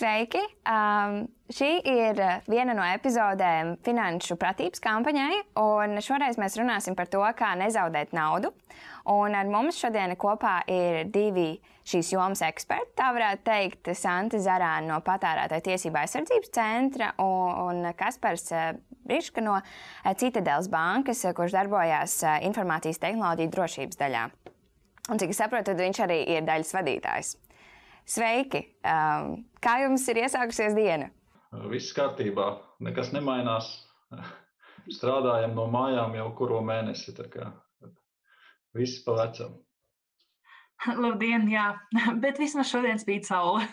Sveiki! Um, šī ir viena no epizodēm finanšu pratības kampaņai, un šoreiz mēs runāsim par to, kā nezaudēt naudu. Un ar mums šodien kopā ir divi šīs jomas eksperti. Tā varētu teikt, Santa Zarāna no Patērētāja tiesība aizsardzības centra un, un Kaspars Briška no Citadeles bankas, kurš darbojās informācijas tehnoloģiju drošības daļā. Un, cik es saprotu, viņš arī ir daļas vadītājs. Sveiki! Um, kā jums ir iesākusies diena? Viss kārtībā, nekas nemainās. Strādājam no mājām jau kuru mēnesi. Viss pa vecam. Labdien, jā, bet vismaz šodien spīd saule.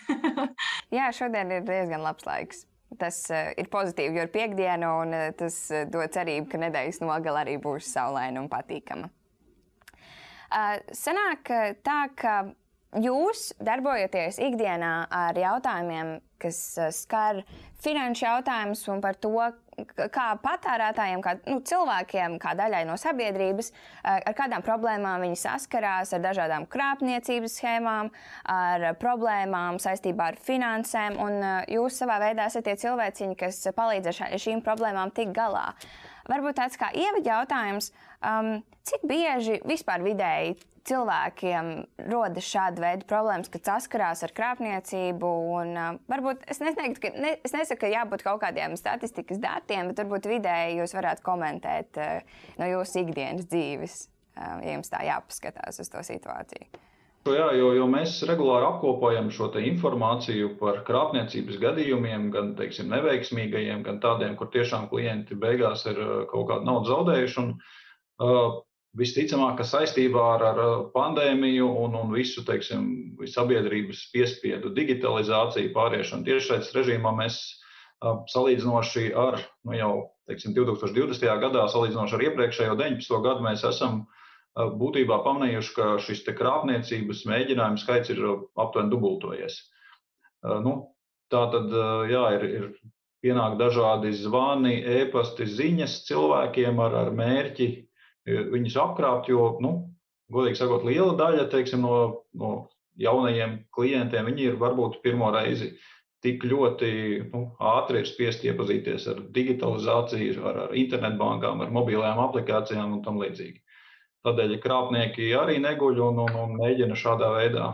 jā, šodien ir diezgan labs laiks. Tas ir pozitīvi, jo ir piekdiena, un tas dod cerību, ka nedēļas nogalē arī būs saulaina un patīkama. Uh, sanāk tā, ka jūs darbojaties ikdienā ar jautājumiem, kas eh, skar finanšu jautājumus un par to, kā patērētājiem, kā nu, cilvēkiem, kā daļai no sabiedrības, eh, ar kādām problēmām viņi saskarās, ar dažādām krāpniecības schēmām, ar problēmām saistībā ar finansēm. Un eh, jūs savā veidā esat tie cilvēciņi, kas palīdz ar šīm problēmām tikt galā. Varbūt tāds kā ievada jautājums, um, cik bieži vispār vidēji cilvēkiem rodas šāda veida problēmas, kad saskarās ar krāpniecību. Un, uh, varbūt es, nesniegtu, ka, ne, es nesaku, ka jābūt kaut kādiem statistikas datiem, bet varbūt vidēji jūs varētu komentēt uh, no jūsu ikdienas dzīves, uh, ja jums tā jāpaskatās uz to situāciju. Jā, jo, jo mēs regulāri apkopojam šo informāciju par krāpniecības gadījumiem, gan teiksim, neveiksmīgajiem, gan tādiem, kur tiešām klienti beigās ir kaut kādu naudu zaudējuši. Un, uh, Visticamāk, ka saistībā ar, ar pandēmiju un, un visu teiksim, sabiedrības piespiedu digitalizāciju, pāriešanu tiešsaistes režīmā, mēs salīdzinoši ar nu, jau teiksim, 2020. gadā, salīdzinoši ar iepriekšējo 19. gadu, mēs esam būtībā pamanījuši, ka šis krāpniecības mēģinājumu skaits ir aptuveni dubultojies. Nu, tā tad jā, ir, ir pienāk dažādi zvani, e-pasti, ziņas cilvēkiem ar, ar mērķi viņus apkrāpt, jo, nu, godīgi sakot, liela daļa teiksim, no, no jaunajiem klientiem ir varbūt pirmo reizi tik ļoti nu, ātri ir spiest iepazīties ar digitalizāciju, ar, ar internetbankām, ar mobilajām aplikācijām un tam līdzīgi. Tādēļ krāpnieki arī neguļ un, un, un mēģina šādā veidā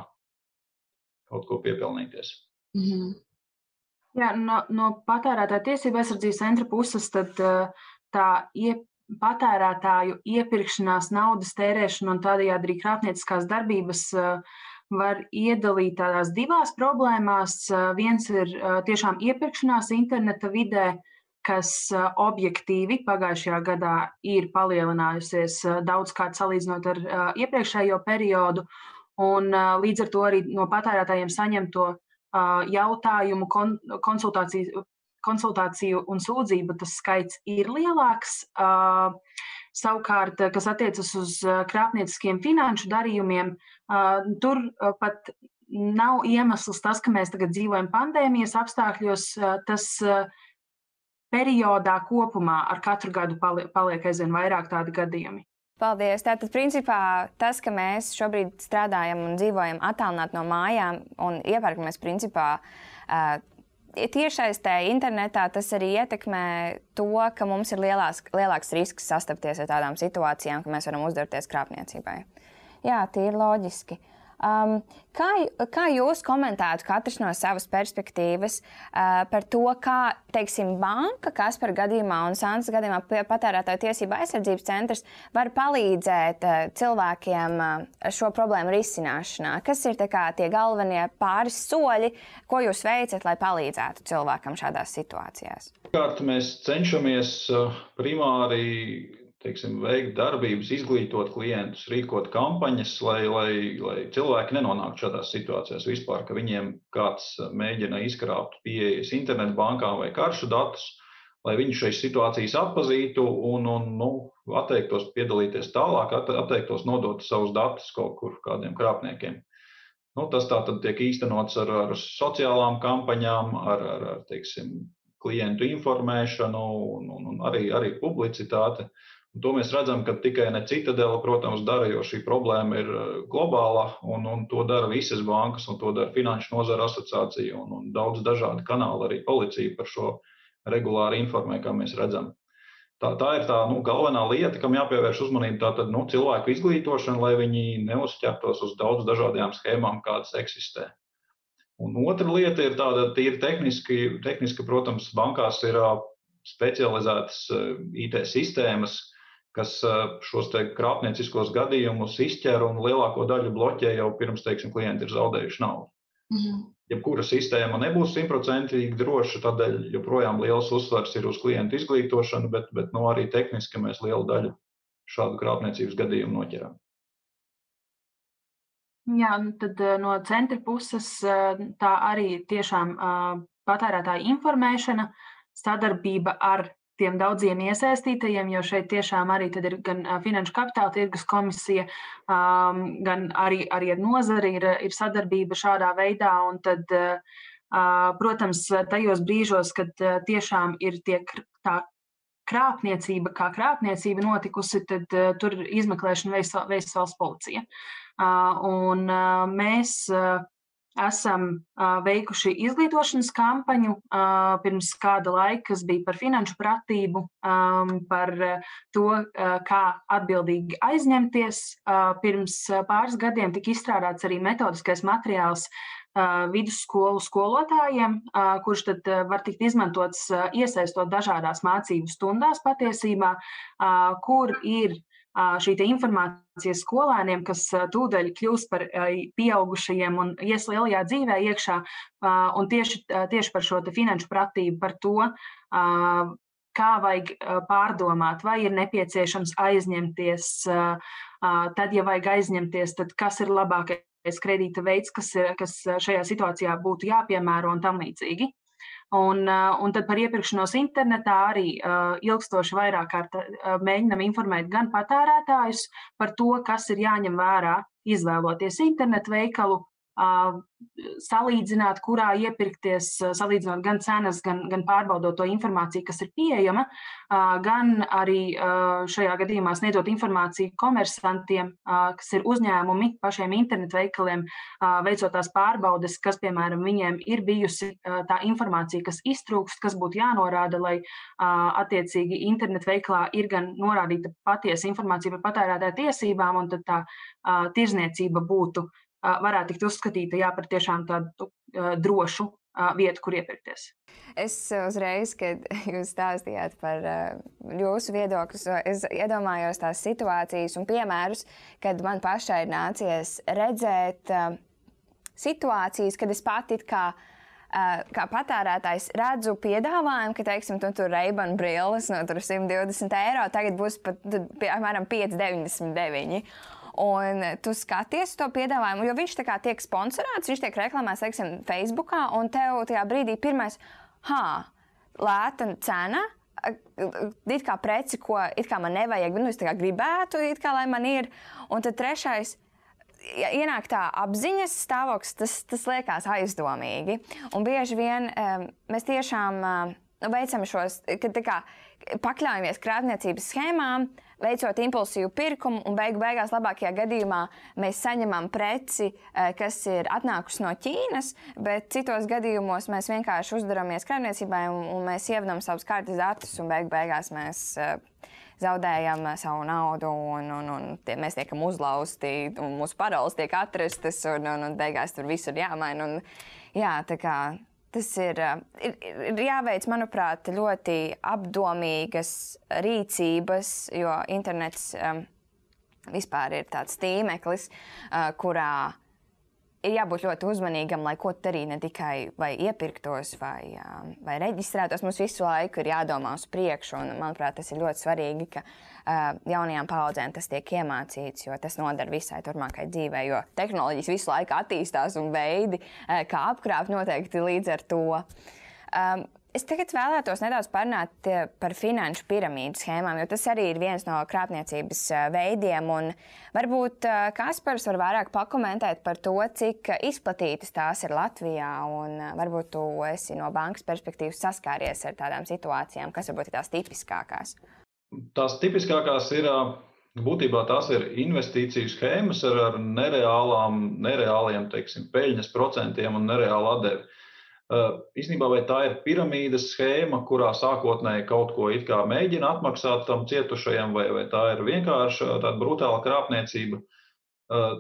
kaut ko piepelnīties. Mm -hmm. Jā, no, no patērētāja tiesība aizsardzības centra puses tad, tā iep, patērētāju iepirkšanās, naudas tērēšana un tādējādi arī krāpnieciskās darbības eh, var iedalīt tādās divās problēmās. Eh, viens ir eh, tiešām iepirkšanās interneta vidē, kas objektīvi pagājušajā gadā ir palielinājusies daudzkārt salīdzinot ar iepriekšējo periodu, un līdz ar to arī no patērētājiem saņemto jautājumu, konsultāciju konsultāciju un sūdzību tas skaits ir lielāks. Uh, savukārt, kas attiecas uz krāpnieciskiem finanšu darījumiem, uh, tur pat nav iemesls tas, ka mēs tagad dzīvojam pandēmijas apstākļos. Uh, tas periodā kopumā ar katru gadu paliek aizvien vairāk tādi gadījumi. Paldies. Tātad, principā, tas, ka mēs šobrīd strādājam un dzīvojam attālināti no mājām un iepērkamies, principā, tiešsaistē, internetā tas arī ietekmē to, ka mums ir lielās, lielāks risks sastapties ar tādām situācijām, ka mēs varam uzdarboties krāpniecībai. Jā, tie ir loģiski. Um, kā, kā jūs komentētu katrs no savas perspektīvas uh, par to, kā teiksim, banka, kas par gadījumā un Sānas gadījumā patērētāju tiesību aizsardzības centrs var palīdzēt uh, cilvēkiem uh, šo problēmu risināšanā? Kas ir kā, tie galvenie pāris soļi, ko jūs veicat, lai palīdzētu cilvēkam šādās situācijās? Kārt mēs cenšamies uh, primāri teiksim, veikt darbības, izglītot klientus, rīkot kampaņas, lai, lai, lai cilvēki nenonāktu šādās situācijās vispār, ka viņiem kāds mēģina izkrāpt pieejas internetu bankām vai karšu datus, lai viņi šīs situācijas atpazītu un, un nu, atteiktos piedalīties tālāk, atteiktos nodot savus datus kaut kur kādiem krāpniekiem. Nu, tas tā tad tiek īstenots ar, ar sociālām kampaņām, ar, ar, ar teiksim, klientu informēšanu un, un, un arī, arī publicitāti. Un to mēs redzam, ka tikai ne citadela, protams, dara, jo šī problēma ir globāla, un, un to dara visas bankas, un to dara Finanšu nozara asociācija, un, un daudz dažādi kanāli, arī policija par šo regulāri informē, kā mēs redzam. Tā, tā ir tā nu, galvenā lieta, kam jāpievērš uzmanība. Tātad nu, cilvēku izglītošana, lai viņi neuzķertos uz daudz dažādām schēmām, kādas eksistē. Un otra lieta ir tāda tīri tehniski, tehniski protams, bankās ir specializētas IT sistēmas, kas šos krāpnieciskos gadījumus izķer un lielāko daļu bloķē jau pirms, teiksim, klienti ir zaudējuši naudu. Mhm jebkura sistēma nebūs simtprocentīgi droša, tādēļ joprojām liels uzsvars ir uz klientu izglītošanu, bet, bet no nu, arī tehniski mēs lielu daļu šādu krāpniecības gadījumu noķerām. Jā, nu tad no centra puses tā arī tiešām patērētāja informēšana, sadarbība ar tiem daudziem iesaistītajiem, jo šeit tiešām arī ir gan Finanšu kapitāla tirgus komisija, gan arī, arī ar nozari ir, ir sadarbība šādā veidā. Tad, protams, tajos brīžos, kad tiešām ir tie tā krāpniecība, kā krāpniecība notikusi, tad tur izmeklēšanu veids valsts policija. Un mēs esam veikuši izglītošanas kampaņu pirms kāda laika, kas bija par finanšu pratību, par to, kā atbildīgi aizņemties. Pirms pāris gadiem tika izstrādāts arī metodiskais materiāls vidusskolu skolotājiem, kurš tad var tikt izmantots iesaistot dažādās mācību stundās patiesībā, kur ir šī informācija skolēniem, kas tūdaļ kļūs par pieaugušajiem un ies lielajā dzīvē iekšā, un tieši, tieši par šo finanšu pratību, par to, kā vajag pārdomāt, vai ir nepieciešams aizņemties. Tad, ja vajag aizņemties, tad kas ir labākais kredīta veids, kas, kas šajā situācijā būtu jāpiemēro un tam līdzīgi. Un, uh, un tad par iepirkšanos internetā arī uh, ilgstoši vairāk kārt uh, mēģinam informēt gan patērētājus par to, kas ir jāņem vērā, izvēloties internetu veikalu, salīdzināt, kurā iepirkties, salīdzinot gan cenas, gan, gan pārbaudot to informāciju, kas ir pieejama, gan arī šajā gadījumā sniedzot informāciju komersantiem, kas ir uzņēmumi pašiem internetu veikaliem, veicot tās pārbaudes, kas, piemēram, viņiem ir bijusi tā informācija, kas iztrūkst, kas būtu jānorāda, lai attiecīgi internetu veikalā ir gan norādīta patiesa informācija par patērētāju tiesībām, un tad tā tirzniecība būtu varētu tikt uzskatīta jā, par tiešām tādu drošu vietu, kur iepirkties. Es uzreiz, kad jūs stāstījāt par jūsu viedokļus, es iedomājos tās situācijas un piemērus, kad man pašai ir nācies redzēt situācijas, kad es pati kā kā patērētājs redzu piedāvājumu, ka, teiksim, tu tur reibanu brilles no 120 eiro, tagad būs pat, piemēram, 5,99. Un tu skaties to piedāvājumu, jo viņš tiek sponsorēts, viņš tiek reklamēts, teiksim, Facebook, un tev tajā brīdī pirmais, ha, lēta cena. It kā preci, ko kā man nevajag, nu es gribētu, it kā lai man ir. Un tad trešais, ja ienāk tā apziņas stāvoklis, tas, tas liekas aizdomīgi. Un bieži vien um, mēs tiešām um, veicam šos, kad kā, pakļaujamies krāpniecības schēmām, veicot impulsīvu pirkumu, un beigu beigās, labākajā gadījumā, mēs saņemam preci, eh, kas ir atnākusi no Ķīnas, bet citos gadījumos mēs vienkārši uzdaramies krājniecībai un, un mēs ievadām savus kartes datus, un beigu beigās mēs uh, zaudējam savu naudu, un, un, un tie, mēs tiekam uzlauzti, un mūsu paroles tiek atrastas, un, un, un beigās tur viss ir jāmaina. Un, jā, tā kā Tas ir, eh, ir, ir jāveic, manuprāt, ļoti apdomīgas rīcības, jo internets um, vispār ir tāds tīmeklis, uh, kurā ir jābūt ļoti uzmanīgam, lai ko darītu, ne tikai vai iepirktos vai, um, vai reģistrētos. Mums visu laiku ir jādomā uz priekšu, un manuprāt, tas ir ļoti svarīgi, ka Uh, jaunajām paudzēm tas tiek iemācīts, jo tas noder visai turpmākai dzīvei. Jo tehnoloģijas visu laiku attīstās un veidi, uh, kā apkrāpt, noteikti līdz ar to. Um, Es tagad vēlētos nedaudz parunāt uh, par finanšu piramīdu schēmām, jo tas arī ir viens no krāpniecības veidiem. Varbūt Kaspars var vairāk pakomentēt par to, cik izplatītas tās ir Latvijā. Varbūt tu esi no bankas perspektīvas saskāries ar tādām situācijām, kas varbūt ir tās tipiskākās. Tās tipiskākās ir būtībā tās ir investīciju schēmas ar, ar nereālām, nereāliem teiksim, peļņas procentiem un nereālu atdevi. Īsnībā vai tā ir piramīdas schēma, kurā sākotnēji kaut ko it kā mēģina atmaksāt tam cietušajam, vai, vai tā ir vienkārši tāda brutāla krāpniecība.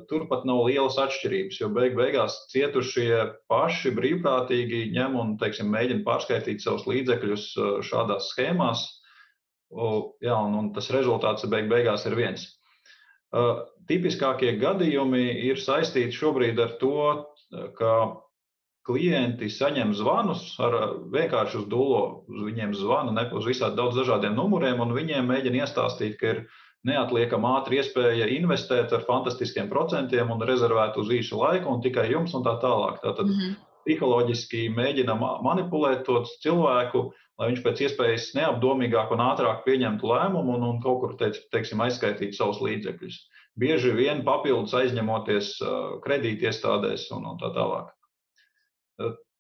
Turpat nav lielas atšķirības, jo beig beigās cietušie paši brīvprātīgi ņem un teiksim, mēģina pārskaitīt savus līdzekļus šādās schēmās. Jā, un, un tas rezultāts beig beigās ir viens. Tipiskākie gadījumi ir saistīti šobrīd ar to, ka klienti saņem zvanus ar vienkārši uz dūlo. Uz viņiem zvana ne uz visādiem daudz dažādiem numuriem, un viņiem mēģina iestāstīt, ka ir neatliekama ātri iespēja investēt ar fantastiskiem procentiem un rezervēt uz īsu laiku un tikai jums un tā tālāk. Tātad mm -hmm. Psiholoģiski mēģina manipulēt to cilvēku, lai viņš pēc iespējas neapdomīgāk un ātrāk pieņemtu lēmumu un, un kaut kur teic, teiksim, aizskaitītu savus līdzekļus. Bieži vien papildus aizņemoties kredītiestādēs un, un tā tālāk.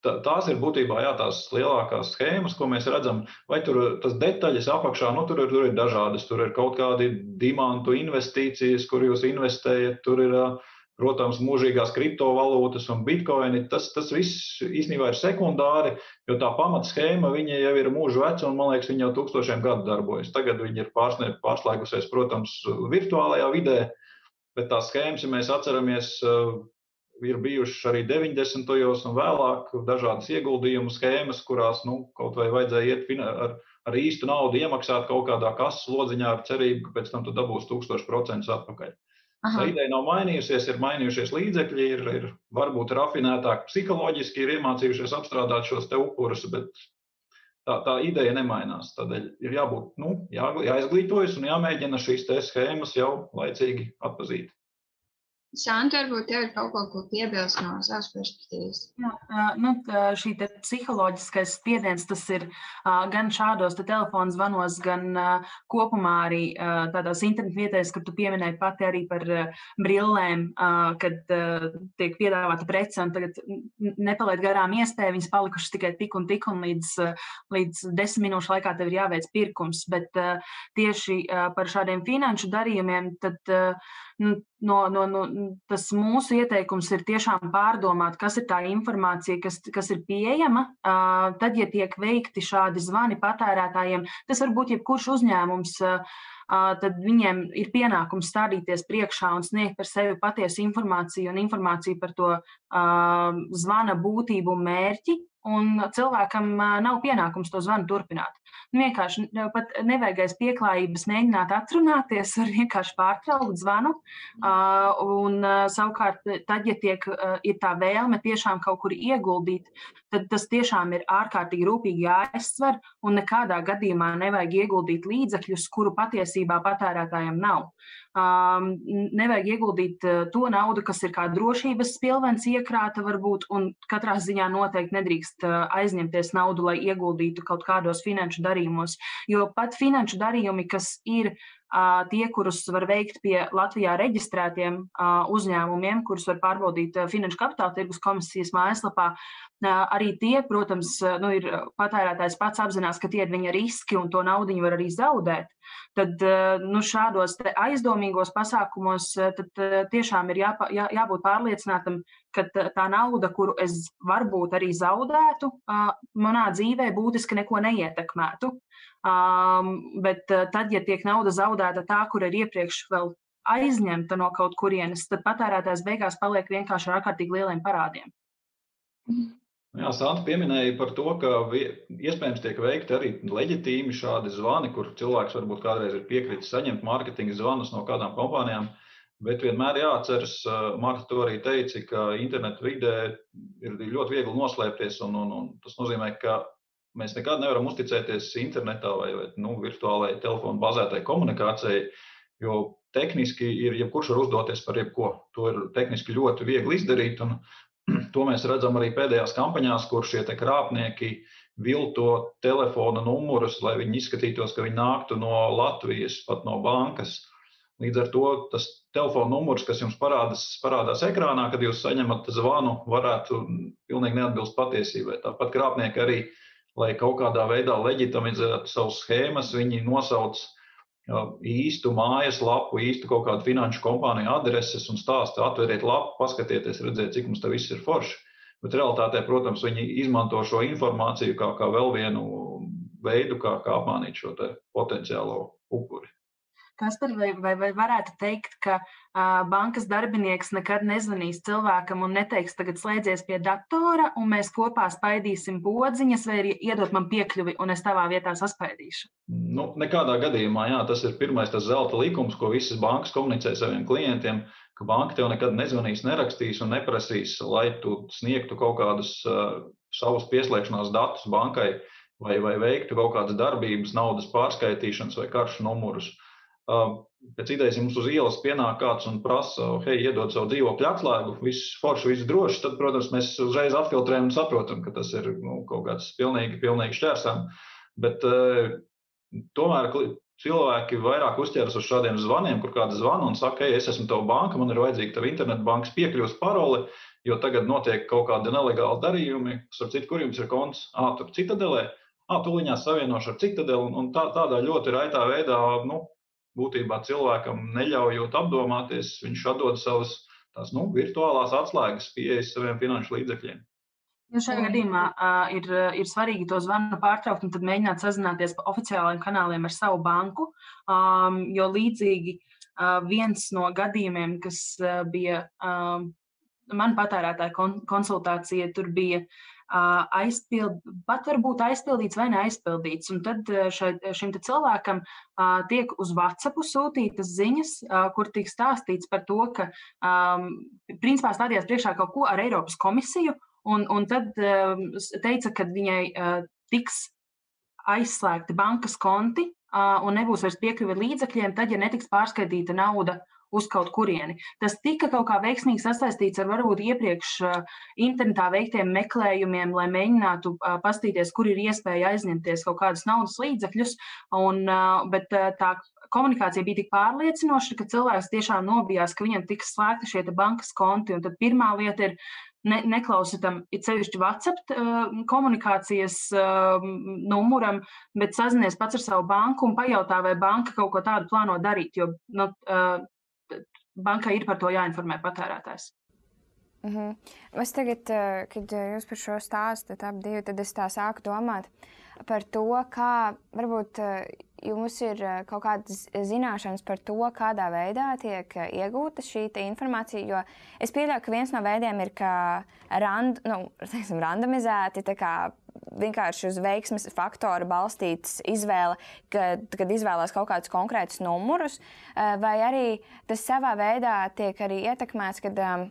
Tās ir būtībā jā, tās lielākās schēmas, ko mēs redzam. Vai tur tas detaļas apakšā, nu, tur, ir, tur ir dažādas. Tur ir kaut kādi dimantu investīcijas, kur jūs investējat. Tur ir, protams, mūžīgās kriptovalūtas un bitkoini. Tas, tas viss īstenībā ir sekundāri, jo tā pamatschēma jau ir mūža veca un, man liekas, viņa jau tūkstošiem gadu darbojas. Tagad viņa ir pārslēgusies, protams, virtuālajā vidē. Bet tās schēmas, ja mēs atceramies, ir bijušas arī 90. gados un vēlāk dažādas ieguldījumu schēmas, kurās nu, kaut vai vajadzēja iet ar, ar īstu naudu, iemaksāt kaut kādā kases lodziņā ar cerību, ka pēc tam tu dabūsi 1000% atpakaļ. Aha. Ideja nav mainījusies, ir mainījušies līdzekļi, ir, ir varbūt rafinētāk psiholoģiski, ir iemācījušies apstrādāt šos te upurus, bet tā, tā ideja nemainās. Tādēļ ir jābūt, nu, jā, jāizglītojas un jāmēģina šīs schēmas jau laicīgi atpazīt. Santa, varbūt tev ir kaut ko, ko piebilst no savas perspektīvas. Jā, nu, šī psiholoģiskais spiediens, tas ir gan šādos te telefonu zvanos, gan kopumā arī tādās internetu vietēs, kad tu pieminēji pati arī par brillēm, kad tiek piedāvāta prece un tagad nepalaid garām iespēju, viņas palikušas tikai tik un tik un līdz, līdz desmit minūšu laikā tev ir jāveic pirkums. Bet tieši par šādiem finanšu darījumiem, tad no, no, no, tas mūsu ieteikums ir tiešām pārdomāt, kas ir tā informācija, kas, kas ir pieejama. Tad, ja tiek veikti šādi zvani patērētājiem, tas var būt jebkurš uzņēmums. Tad viņiem ir pienākums stādīties priekšā un sniegt par sevi patiesu informāciju un informāciju par to uh, zvana būtību un mērķi. Un cilvēkam nav pienākums to zvanu turpināt. Nu, vienkārši pat nevajag aiz pieklājības mēģināt atrunāties, var vienkārši pārtraukt zvanu. Un savukārt, tad, ja tiek, ir tā vēlme tiešām kaut kur ieguldīt, tad tas tiešām ir ārkārtīgi rūpīgi jāizsver un nekādā gadījumā nevajag ieguldīt līdzekļus, kuru patiesībā patērētājiem nav. Um, nevajag ieguldīt uh, to naudu, kas ir kā drošības spilvens iekrāta, varbūt, un katrā ziņā noteikti nedrīkst uh, aizņemties naudu, lai ieguldītu kaut kādos finanšu darījumos. Jo pat finanšu darījumi, kas ir tie, kurus var veikt pie Latvijā reģistrētiem uzņēmumiem, kurus var pārbaudīt Finanšu kapitāla tirgus komisijas mājaslapā, Arī tie, protams, nu, ir patērētājs pats apzinās, ka tie ir viņa riski un to naudu var arī zaudēt. Tad nu, šādos aizdomīgos pasākumos tiešām ir jā, jā, jābūt pārliecinātam, ka tā nauda, kuru es varbūt arī zaudētu, manā dzīvē būtiski neko neietekmētu. Bet tad, ja tiek nauda zaudēta tā, kur ir iepriekš vēl aizņemta no kaut kurienes, tad patērētājs beigās paliek vienkārši ar ārkārtīgi lieliem parādiem. Jā, Santa pieminēja par to, ka iespējams tiek veikti arī leģitīmi šādi zvani, kur cilvēks varbūt kādreiz ir piekritis saņemt mārketinga zvanus no kādām kompānijām. Bet vienmēr jāatceras, Marta to arī teica, ka internetu vidē ir ļoti viegli noslēpties. Un, un, un tas nozīmē, ka mēs nekad nevaram uzticēties internetā vai, vai nu, virtuālajai telefonu bazētai komunikācijai, jo tehniski ir jebkurš var uzdoties par jebko. To ir tehniski ļoti viegli izdarīt. To mēs redzam arī pēdējās kampaņās, kur šie krāpnieki vilto telefona numurus, lai viņi izskatītos, ka viņi nāktu no Latvijas, pat no bankas. Līdz ar to tas telefona numurs, kas jums parādās, parādās ekrānā, kad jūs saņemat zvanu, varētu pilnīgi neatbilst patiesībai. Tāpat krāpnieki arī, lai kaut kādā veidā leģitimizētu savus schēmas, viņi nosauc īstu mājaslapu, īstu kaut kādu finanšu kompāniju adreses un stāstu, atveriet lapu, paskatieties, redziet, cik mums te viss ir forši. Bet realitātē, protams, viņi izmanto šo informāciju kā, kā vēl vienu veidu, kā, kā apmānīt šo potenciālo upuri. Kaspar, vai, vai, vai varētu teikt, ka uh, bankas darbinieks nekad nezvanīs cilvēkam un neteiks, tagad slēdzies pie datora, un mēs kopā spaidīsim podziņas, vai arī iedot man piekļuvi, un es tavā vietā saspaidīšu? Nu, nekādā gadījumā, jā, tas ir pirmais tas zelta likums, ko visas bankas komunicē saviem klientiem, ka banka tev nekad nezvanīs, nerakstīs un neprasīs, lai tu sniegtu kaut kādus uh, savus pieslēgšanās datus bankai vai, vai veiktu kaut kādas darbības, naudas pārskaitīšanas vai karšu numurus. Uh, Pēc idejas, ja mums uz ielas pienāk kāds un prasa, hei, iedod savu dzīvokļu atslēgu, viss forši, viss droši, tad, protams, mēs uzreiz atfiltrējam un saprotam, ka tas ir nu, kaut kāds pilnīgi, pilnīgi šķērsām. Bet tomēr cilvēki vairāk uzķeras uz šādiem zvaniem, kur kāds zvana un saka, hei, es esmu tava banka, man ir vajadzīga tava internetbankas piekļuves parole, jo tagad notiek kaut kādi nelegāli darījumi, starp citu, kur jums ir konts, ā, tur citadelē, ā, tuliņās savienošu ar citadeli, un tā, tādā ļoti raitā veidā, nu, būtībā cilvēkam neļaujot apdomāties, viņš atdod savas tās, nu, virtuālās atslēgas pieejas saviem finanšu līdzekļiem. Nu, šajā gadījumā uh, ir, ir svarīgi to zvanu pārtraukt un tad mēģināt sazināties pa oficiālajiem kanāliem ar savu banku. Um, jo līdzīgi uh, viens no gadījumiem, kas uh, bija um, man patērētāja kon konsultācija, tur bija aizpild, pat varbūt aizpildīts vai neaizpildīts. Un tad šai, šim cilvēkam tiek uz WhatsApp sūtītas ziņas, kur tiek stāstīts par to, ka principā stādījās priekšā kaut ko ar Eiropas komisiju, un, un tad teica, ka viņai tiks aizslēgti bankas konti un nebūs vairs piekļuve līdzekļiem, tad, ja netiks pārskaitīta nauda uz kaut kurieni. Tas tika kaut kā veiksmīgi sasaistīts ar varbūt iepriekš internetā veiktiem meklējumiem, lai mēģinātu pastīties, kur ir iespēja aizņemties kaut kādus naudas līdzekļus. Un, bet tā komunikācija bija tik pārliecinoša, ka cilvēks tiešām nobijās, ka viņam tiks slēgti šie bankas konti. Un tad pirmā lieta ir ne, neklausītam, it sevišķi WhatsApp uh, komunikācijas uh, numuram, bet sazinies pats ar savu banku un pajautā, vai banka kaut ko tādu plāno darīt. Jo nu, uh, bankai ir par to jāinformē patērētājs. Mm -hmm. Es tagad, eh, kad jūs par šo stāstat, ap divi, tad es tā sāku domāt par to, kā varbūt eh, jums ir eh, kaut kādas zināšanas par to, kādā veidā tiek iegūta šī informācija. Jo es pieļauju, ka viens no veidiem ir rand, nu, teiksim, randomizēti vienkārši uz veiksmes faktoru balstītas izvēle, kad, kad izvēlās kaut kādus konkrētus numurus, eh, vai arī tas savā veidā tiek arī ietekmēts, kad um,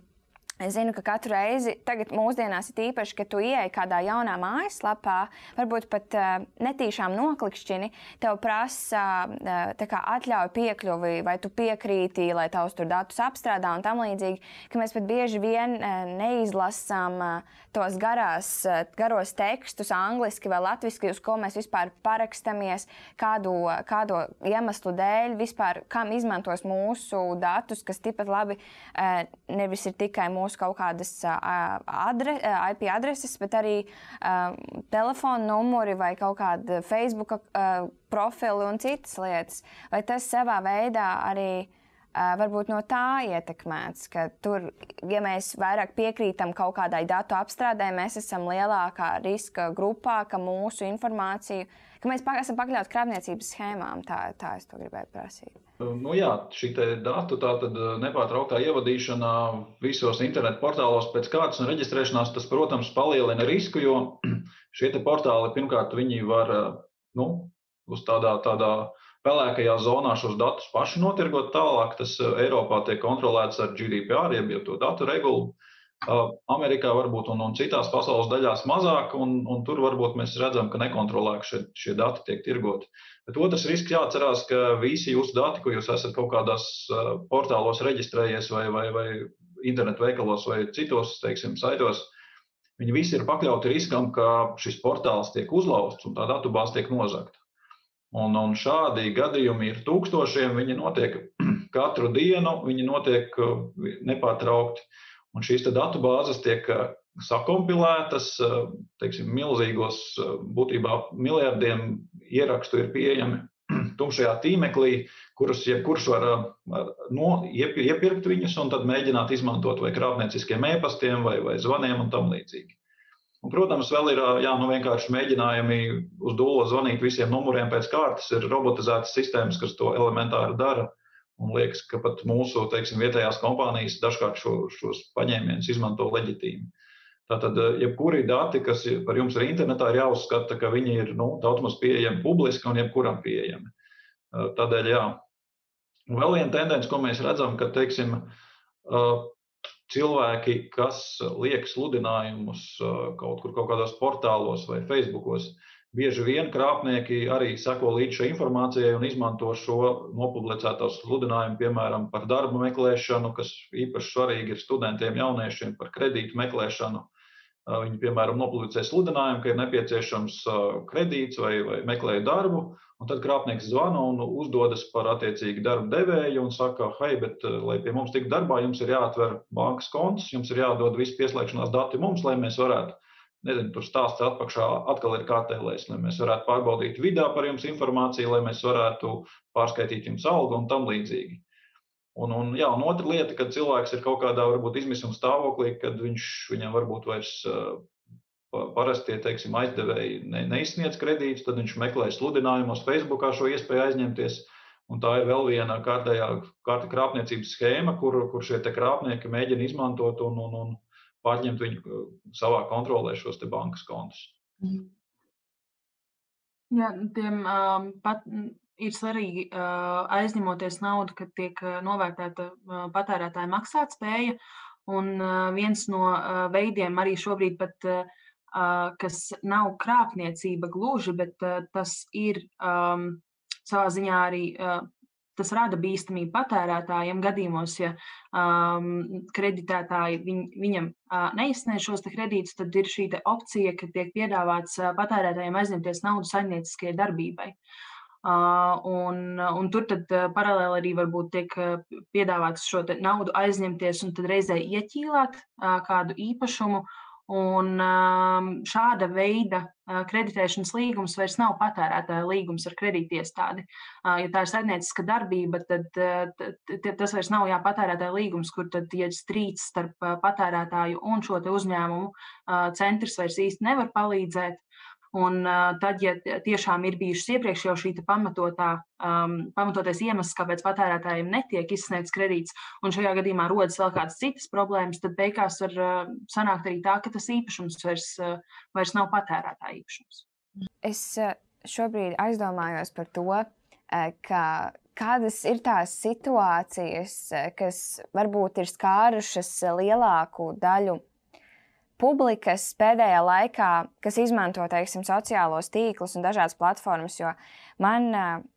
Es zinu, ka katru reizi, tagad mūsdienās ir īpaši, ka tu ieej kādā jaunā mājaslapā, varbūt pat uh, netīšām noklikšķini, tev prasa uh, atļauju piekļuvi, vai tu piekrīti, lai tavs tur datus apstrādā un tam līdzīgi, ka mēs pat bieži vien uh, neizlasām uh, tos garās, uh, garos tekstus, angliski vai latviski, uz ko mēs vispār parakstamies, kādu, kādu iemeslu dēļ, vispār kam izmantos mūsu datus, kas tikpat labi uh, nevis ir tikai mūsu mūsu kaut kādas adre, IP adreses, bet arī telefona numuri vai kaut kāda Facebook profili un citas lietas. Vai tas savā veidā arī uh, varbūt no tā ietekmēts, ka tur, ja mēs vairāk piekrītam kaut kādai datu apstrādē, mēs esam lielākā riska grupā, ka mūsu informāciju, ka mēs esam pakļauti krāpniecības schēmām. Tā, tā es to gribēju prasīt. Nu jā, šī datu nepārtrauktā ievadīšana visos internetu portālos pēc kārtas un reģistrēšanās, tas, protams, palielina risku, jo šie portāli pirmkārt var nu, uz tādā, tādā pelēkajā zonā šos datus paši notirgot tālāk. Tas Eiropā tiek kontrolēts ar GDPR, jeb to datu regulu. Amerikā varbūt un, un citās pasaules daļās mazāk, un, un tur varbūt mēs redzam, ka nekontrolēti šie, šie dati tiek tirgoti. Bet otrs risks jāatcerās, ka visi jūsu dati, ko jūs esat kaut kādās portālos reģistrējies vai, vai, vai internetu veikalos vai citos, teiksim, saitos, viņi visi ir pakļauti riskam, ka šis portāls tiek uzlauzts un tā datubāze tiek nozagta. Un, un šādi gadījumi ir tūkstošiem, viņi notiek katru dienu, viņi notiek nepārtraukti. Un šīs datu bāzes tiek eh, sakompilētas, eh, teiksim, milzīgos, eh, būtībā miljardiem ierakstu ir pieejami tumšajā tīmeklī, kurus jebkurš var no, iepirkt viņus un tad mēģināt izmantot vai krāpnieciskiem e-pastiem vai, vai zvaniem un tam līdzīgi. Un, protams, vēl ir jā, nu vienkārši mēģinājumi uz dūlo zvanīt visiem numuriem pēc kārtas. Ir robotizētas sistēmas, kas to elementāri dara. Un liekas, ka pat mūsu teiksim, vietējās kompānijas dažkārt šo, šos paņēmienus izmanto leģitīmi. Tātad, jebkuri dati, kas par jums ir internetā, ir jāuzskata, ka viņi ir nu, daudz maz pieejami publiski un jebkuram pieejami. Tādēļ, jā. Un vēl viena tendence, ko mēs redzam, ka teiksim, cilvēki, kas liek sludinājumus kaut kur kaut kādos portālos vai Facebookos, bieži vien krāpnieki arī seko līdz šai informācijai un izmanto šo nopublicēto sludinājumu, piemēram, par darbu meklēšanu, kas īpaši svarīgi ir studentiem, jauniešiem, par kredītu meklēšanu. Viņi, piemēram, nopublicē sludinājumu, ka ir nepieciešams kredīts vai, vai meklē darbu, un tad krāpnieks zvana un uzdodas par attiecīgi darba devēju un saka, hei, bet, lai pie mums tiktu darbā, jums ir jāatver bankas konts, jums ir jādod visi pieslēgšanās dati mums, lai mēs varētu, nezinu, tur stāsts atpakšā atkal ir kārtēlējs, lai mēs varētu pārbaudīt vidā par jums informāciju, lai mēs varētu pārskaitīt jums algu un tam līdzīgi. Un, un, jā, un otra lieta, kad cilvēks ir kaut kādā varbūt izmisuma stāvoklī, kad viņš viņam varbūt vairs parastie teiksim, aizdevēji ne, neizsniedz kredītus, tad viņš meklē sludinājumos, Facebookā šo iespēju aizņemties. Un tā ir vēl viena kārtējā kārta krāpniecības schēma, kur, kur šie krāpnieki mēģina izmantot un, un, un pārņemt viņu savā kontrolē šos bankas kontus. Mhm. Jā, tiem um, pat ir svarīgi aizņemoties naudu, kad tiek novērtēta patērētāja maksātspēja. Un viens no veidiem arī šobrīd pat, kas nav krāpniecība gluži, bet tas ir um, savā ziņā arī tas rada bīstamību patērētājiem gadījumos, ja um, kreditētāji viņ, viņam uh, neizsniedz šos kredītus, tad ir šī opcija, ka tiek piedāvāts uh, patērētājiem aizņemties naudu saimnieciskajai darbībai. Uh, Un, un tur tad paralēli arī varbūt tiek piedāvāts šo naudu aizņemties un tad reizē ieķīlāt kādu īpašumu. Un šāda veida kreditēšanas līgums vairs nav patērētāja līgums ar kredītiestādi. Ja tā ir saimnieciska darbība, tad, tad tas vairs nav jā, patērētāja līgums, kur tad, ja strīds starp patērētāju un šo uzņēmumu, centrs vairs īsti nevar palīdzēt. Un uh, tad, ja tiešām ir bijušas iepriekš jau šī pamatotā, um, pamatotais iemesls, kāpēc patērētājiem netiek izsniegts kredīts, un šajā gadījumā rodas vēl kādas citas problēmas, tad beigās var uh, sanākt arī tā, ka tas īpašums vairs, uh, vairs nav patērētāja īpašums. Es šobrīd aizdomājos par to, ka kādas ir tās situācijas, kas varbūt ir skārušas lielāku daļu publikas pēdējā laikā, kas izmanto teiksim, sociālos tīklus un dažādas platformas. Jo man,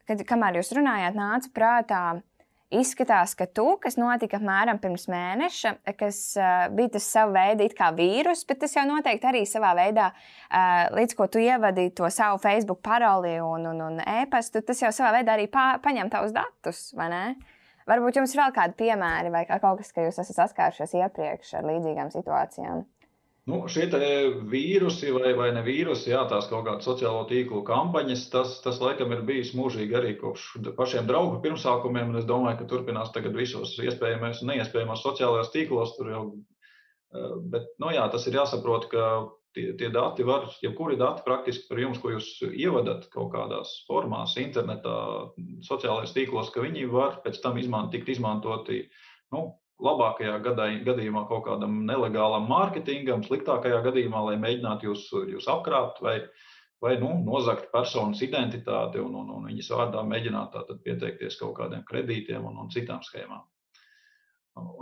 kad, kamēr jūs runājāt, nāca prātā, izskatās, ka tu, kas notika apmēram pirms mēneša, kas uh, bija tas sava veida kā vīrus, bet tas jau noteikti arī savā veidā, uh, līdz ko tu ievadīji to savu Facebook paroli un, un, un e-pastu, tas jau savā veidā arī pa, paņem tavus datus, vai ne? Varbūt jums ir vēl kādi piemēri vai kaut kas, ka jūs esat saskārušies iepriekš ar līdzīgām situācijām. Nu, šie vīrusi vai, vai ne vīrusi, jā, tās kaut kādas sociālo tīklu kampaņas, tas, tas laikam ir bijis mūžīgi arī kopš pašiem draugu pirmsākumiem. Es domāju, ka turpinās tagad visos iespējamās un neiespējamās sociālajos tīklos. Jau, eh, bet, nu, jā, tas ir jāsaprot, ka tie, tie dati var, jebkuri dati praktiski par jums, ko jūs ievadat kaut kādās formās, internetā, sociālajos tīklos, ka viņi var pēc tam izmant, tikt izmantoti nu, labākajā gadā, gadījumā kaut kādam nelegālam mārketingam, sliktākajā gadījumā, lai mēģinātu jūs, jūs apkrāpt vai, vai nu, nozagt personas identitāti un, un, un viņas vārdā mēģināt pieteikties kaut kādiem kredītiem un, un citām schēmām.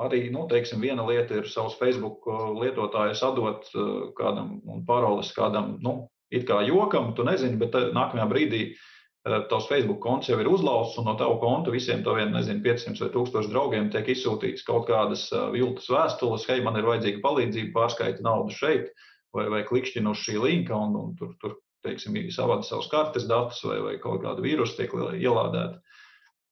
Arī nu, teiksim, viena lieta ir savus Facebook lietotājus atdot uh, kādam un paroles kādam, nu, it kā jokam, tu nezini, bet nākamajā brīdī uh, tavs Facebook konts jau ir uzlauzts, un no tava konta visiem taviem, nezinu, 500 vai 1000 draugiem tiek izsūtīts kaut kādas viltus vēstules, hei, man ir vajadzīga palīdzība, pārskaita naudu šeit, vai, vai klikšķina uz šī linka, un, un tur, tur teiksim, savada savus kartes datus, vai, vai kaut kādu vīrusu tiek ielādēta.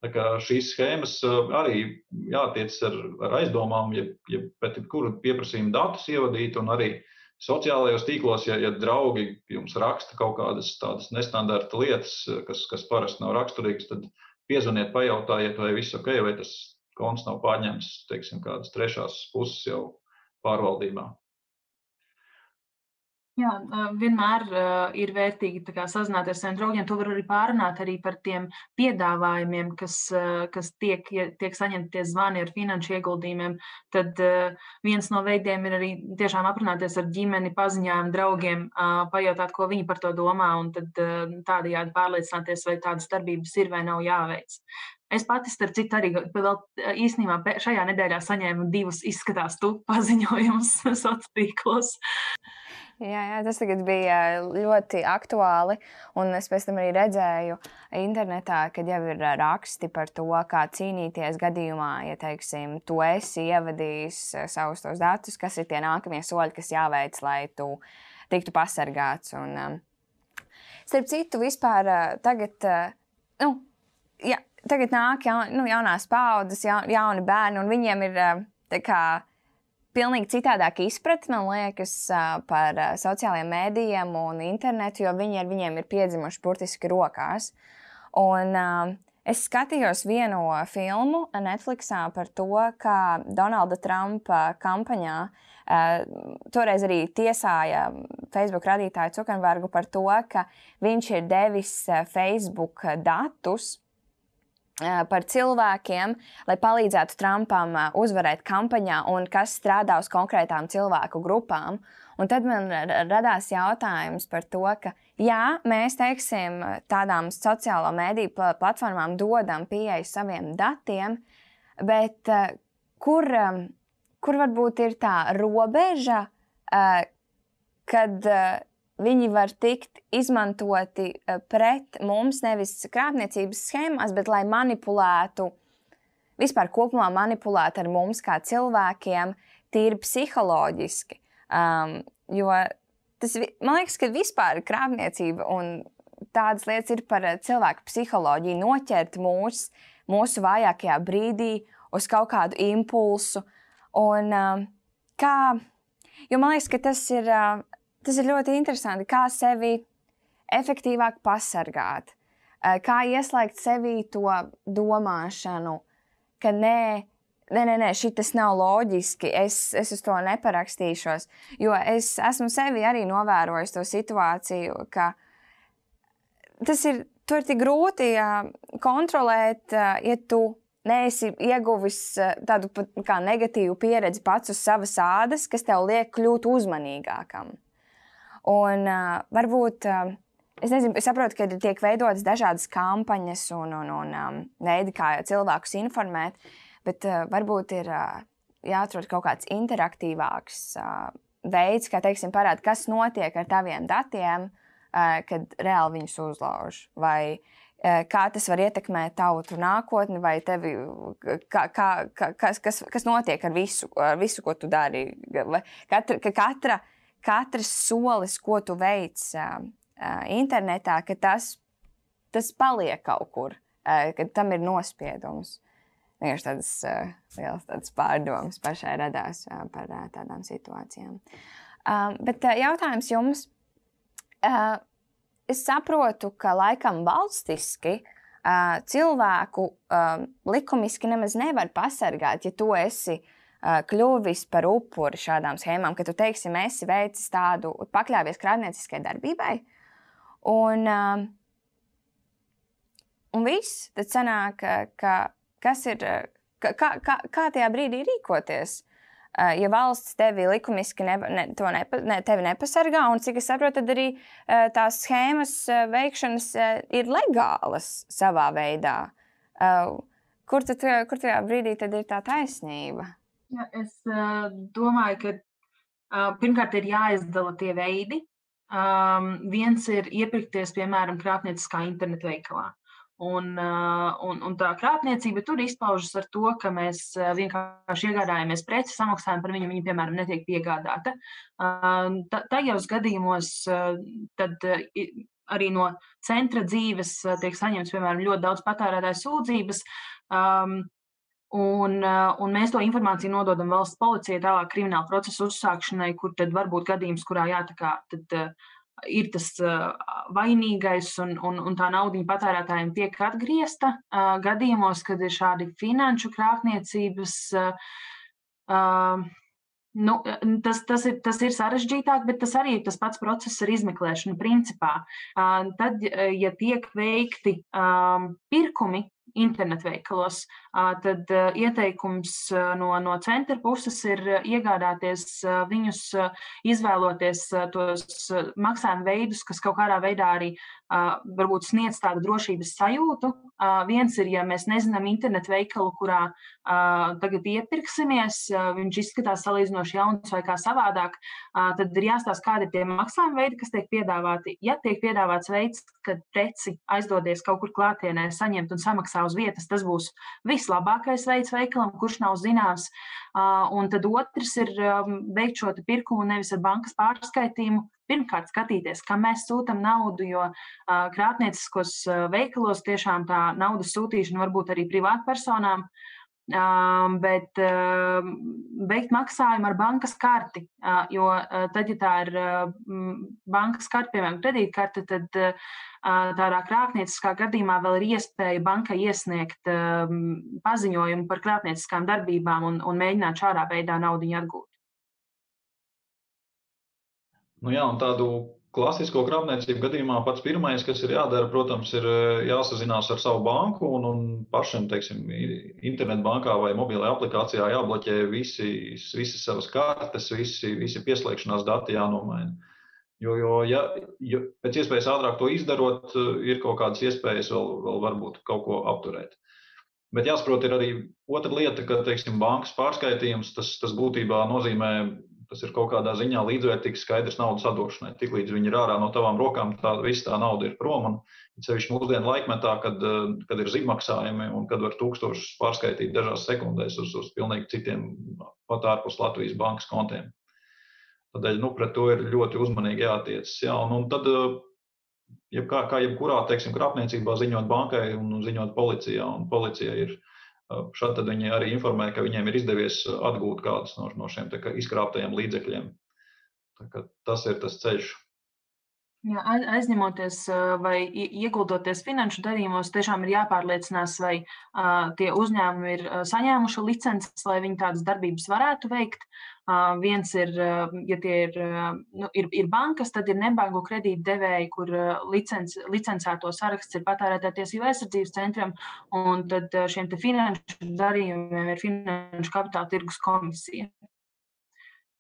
Tā kā šīs schēmas arī jātiec ar, ar aizdomām, ja, ja pēc kuru pieprasījumu datus ievadīt, un arī sociālajos tīklos, ja, ja draugi jums raksta kaut kādas tādas nestandarta lietas, kas, kas parasti nav raksturīgas, tad piezvaniet, pajautājiet, vai viss ok, vai tas konts nav pārņemts, teiksim, kādas trešās puses jau pārvaldībā. Jā, vienmēr ir vērtīgi sazināties ar saviem draugiem. To var arī pārunāt arī par tiem piedāvājumiem, kas, kas tiek, tiek saņemti tie zvani ar finanšu ieguldījumiem. Tad viens no veidiem ir arī tiešām aprunāties ar ģimeni, paziņām, draugiem, pajautāt, ko viņi par to domā, un tad tādējādi pārliecināties, vai tādas darbības ir vai nav jāveic. Es pati, starp citu, arī vēl īstenībā šajā nedēļā saņēmu divus izskatās tu paziņojumus sociālos tīklos. Jā, jā, tas bija ļoti aktuāli. Un es pēc tam arī redzēju internetā, kad jau ir raksti par to, kā cīnīties gadījumā, ja, teiksim, tu esi ievadījis savus tos datus, kas ir tie nākamie soļi, kas jāveic, lai tu tiktu pasargāts. Un, um, starp citu, vispār tagad, nu, ja, tagad nāk jaun, nu, jaunās paudzes, ja, jauni bērni, un viņiem ir tā kā pilnīgi citādāka izpratne, man liekas, par sociālajiem mēdījiem un internetu, jo viņi ar viņiem ir piedzimuši burtiski rokās. Un, uh, Es skatījos vienu filmu Netflixā par to, kā Donalda Trumpa kampaņā uh, toreiz arī tiesāja Facebook radītāju Zuckerbergu par to, ka viņš ir devis Facebook datus par cilvēkiem, lai palīdzētu Trumpam uzvarēt kampaņā un kas strādā uz konkrētām cilvēku grupām. Un tad man radās jautājums par to, ka jā, mēs teiksim, tādām sociālo mediju platformām dodam pieeju saviem datiem, bet kur, kur varbūt ir tā robeža, kad viņi var tikt izmantoti eh, pret mums nevis krāpniecības schēmās, bet lai manipulētu, vispār kopumā manipulētu ar mums kā cilvēkiem, tīri psiholoģiski. Um, jo tas, man liekas, ka vispār krāpniecība un tādas lietas ir par cilvēku psiholoģiju, noķert mūs, mūsu vājākajā brīdī uz kaut kādu impulsu. Un, um, kā, jo man liekas, ka tas ir. Tas ir ļoti interesanti, kā sevi efektīvāk pasargāt, eh, kā ieslēgt sevī to domāšanu, ka nē, nē, nē, nē šis nav loģiski, es, es uz to neparakstīšos. Jo es esmu sevi arī novērojis to situāciju, ka tas ir, ir tik grūti kontrolēt, uh, ja tu neesi ieguvis tādu kā negatīvu pieredzi pats uz savas ādas, kas tev liek kļūt uzmanīgākam. Un uh, varbūt. Uh, Es nezinu, es saprotu, ka tiek veidotas dažādas kampaņas un, un, un um, veidi, kā cilvēkus informēt, bet uh, varbūt ir uh, jāatrod kaut kāds interaktīvāks uh, veids, kā teiksim, parādīt, kas notiek ar taviem datiem, uh, kad reāli viņus uzlauž. Vai uh, kā tas var ietekmēt tavu nākotni, vai tevi, kā, kā, kas, kas, kas notiek ar visu, ar visu, ko tu dari. Katra, ka katra katrs solis, ko tu veic uh, internetā, ka tas, tas paliek kaut kur, uh, ka tam ir nospiedums. Vienkārši tādas uh, liels tādas pārdomas pašai radās uh, par uh, tādām situācijām. Uh, bet uh, jautājums jums. Uh, es saprotu, ka laikam valstiski uh, cilvēku uh, likumiski nemaz nevar pasargāt, ja tu esi uh, kļuvis par upuri šādām schēmām, ka tu, teiksim, esi veicis tādu, pakļāvies krāpnieciskai darbībai. Un, un viss, tad sanāk, ka kas ir, kā, kā, kā tajā brīdī rīkoties. Ja valsts tevi likumiski ne, ne, nepa, ne, tevi nepasargā, un cik es saprotu, tad arī tās schēmas veikšanas ir legālas savā veidā. Kur, tad, kur tajā brīdī tad ir tā taisnība? Ja, es uh, domāju, ka uh, pirmkārt ir jāizdala tie veidi. Um, viens ir iepirkties, piemēram, krāpnieciskā internetu veikalā. Un, uh, un, un tā krāpniecība tur izpaužas ar to, ka mēs vienkārši iegādājamies preci, samaksājam par viņu, viņa, piemēram, netiek piegādāta. Uh, tajos gadījumos tad arī no centra dzīves tiek saņemts, piemēram, ļoti daudz patērētāju sūdzības. Um, Un, un mēs to informāciju nododam valsts policijai, tālāk krimināla procesa uzsākšanai, kur tad var būt gadījums, kurā jā, tā kā tad, ir tas vainīgais un, un, un tā nauda patērētājiem tiek atgriezta gadījumos, kad ir šādi finanšu krāpniecības. Nu, tas, tas, ir, tas ir sarežģītāk, bet tas arī ir tas pats process ar izmeklēšanu. Principā. Tad, ja tiek veikti um, pirkumi internetveikalos, tad ieteikums no, no centra puses ir iegādāties viņus, izvēloties tos maksājuma veidus, kas kaut kādā veidā arī varbūt sniedz tādu drošības sajūtu. Viens ir, ja mēs nezinām internetu veikalu, kurā tagad iepirksimies, viņš izskatās salīdzinoši jauns vai kā savādāk, tad ir jāstāsta, kādi ir tie maksājuma veidi, kas tiek piedāvāti. Ja tiek piedāvāts veids, kad preci aizdodies kaut kur klātienē, saņemt un samaksā uz vietas, tas būs vislabākais veids veikalam, kurš nav zināms. Un tad otrs ir veikt šo pirkumu nevis ar bankas pārskaitījumu, pirmkārt skatīties, kam mēs sūtām naudu, jo krāpnieciskos veikalos tiešām tā naudas sūtīšana var būt arī privātpersonām. Um, bet uh, veikt maksājumu ar bankas karti, uh, jo uh, tad, ja tā ir uh, bankas karte, piemēram, kredītkarte, tad uh, tādā krāpnieciskā gadījumā vēl ir iespēja bankai iesniegt uh, paziņojumu par krāpnieciskām darbībām un, un mēģināt šādā veidā naudu atgūt. Nu, jā, un tādu klasisko krāpniecību gadījumā pats pirmais, kas ir jādara, protams, ir eh, jāsazinās ar savu banku un, un pašam, teiksim, internetbankā vai mobilajā aplikācijā jābloķē visi, visas savas kartes, visi, visi pieslēgšanās dati jānomaina. Jo, jo ja, ja pēc iespējas ātrāk to izdarot, ir kaut kādas iespējas vēl, vēl varbūt kaut ko apturēt. Bet jāsaprot, ir arī otra lieta, ka teiksim, bankas pārskaitījums tas, tas būtībā nozīmē Tas ir kaut kādā ziņā līdzvērtīgs skaidrs naudas atdošanai. Tiklīdz viņi ir ārā no tavām rokām, tā visa tā nauda ir prom. Un, Ceļš mūsdienu laikmetā, kad, eh, kad ir zīmmaksājumi un kad var tūkstošus pārskaitīt dažās sekundēs uz, uz pilnīgi citiem pat ārpus Latvijas bankas kontiem. Tādēļ nu, pret to ir ļoti uzmanīgi jātiecas. Jā, un, un tad, eh, jebkā, kā jebkurā teiksim, krāpniecībā, ziņot bankai un ziņot policijā, un policija ir Tad viņi arī informē, ka viņiem ir izdevies atgūt kādus no, no šiem izkrāptajiem līdzekļiem. Tas ir tas ceļš. Jā, aizņemoties vai ieguldoties finanšu darījumos, tiešām ir jāpārliecinās, vai uh, tie uzņēmumi ir saņēmuši licences, lai viņi tādas darbības varētu veikt. Uh, viens ir, ja tie ir, nu, ir, ir bankas, tad ir nebanku kredītdevēji, kur licenci, licencēto saraksts ir patērētāja tiesību aizsardzības centram, un tad šiem finanšu darījumiem ir Finanšu kapitāla tirgus komisija.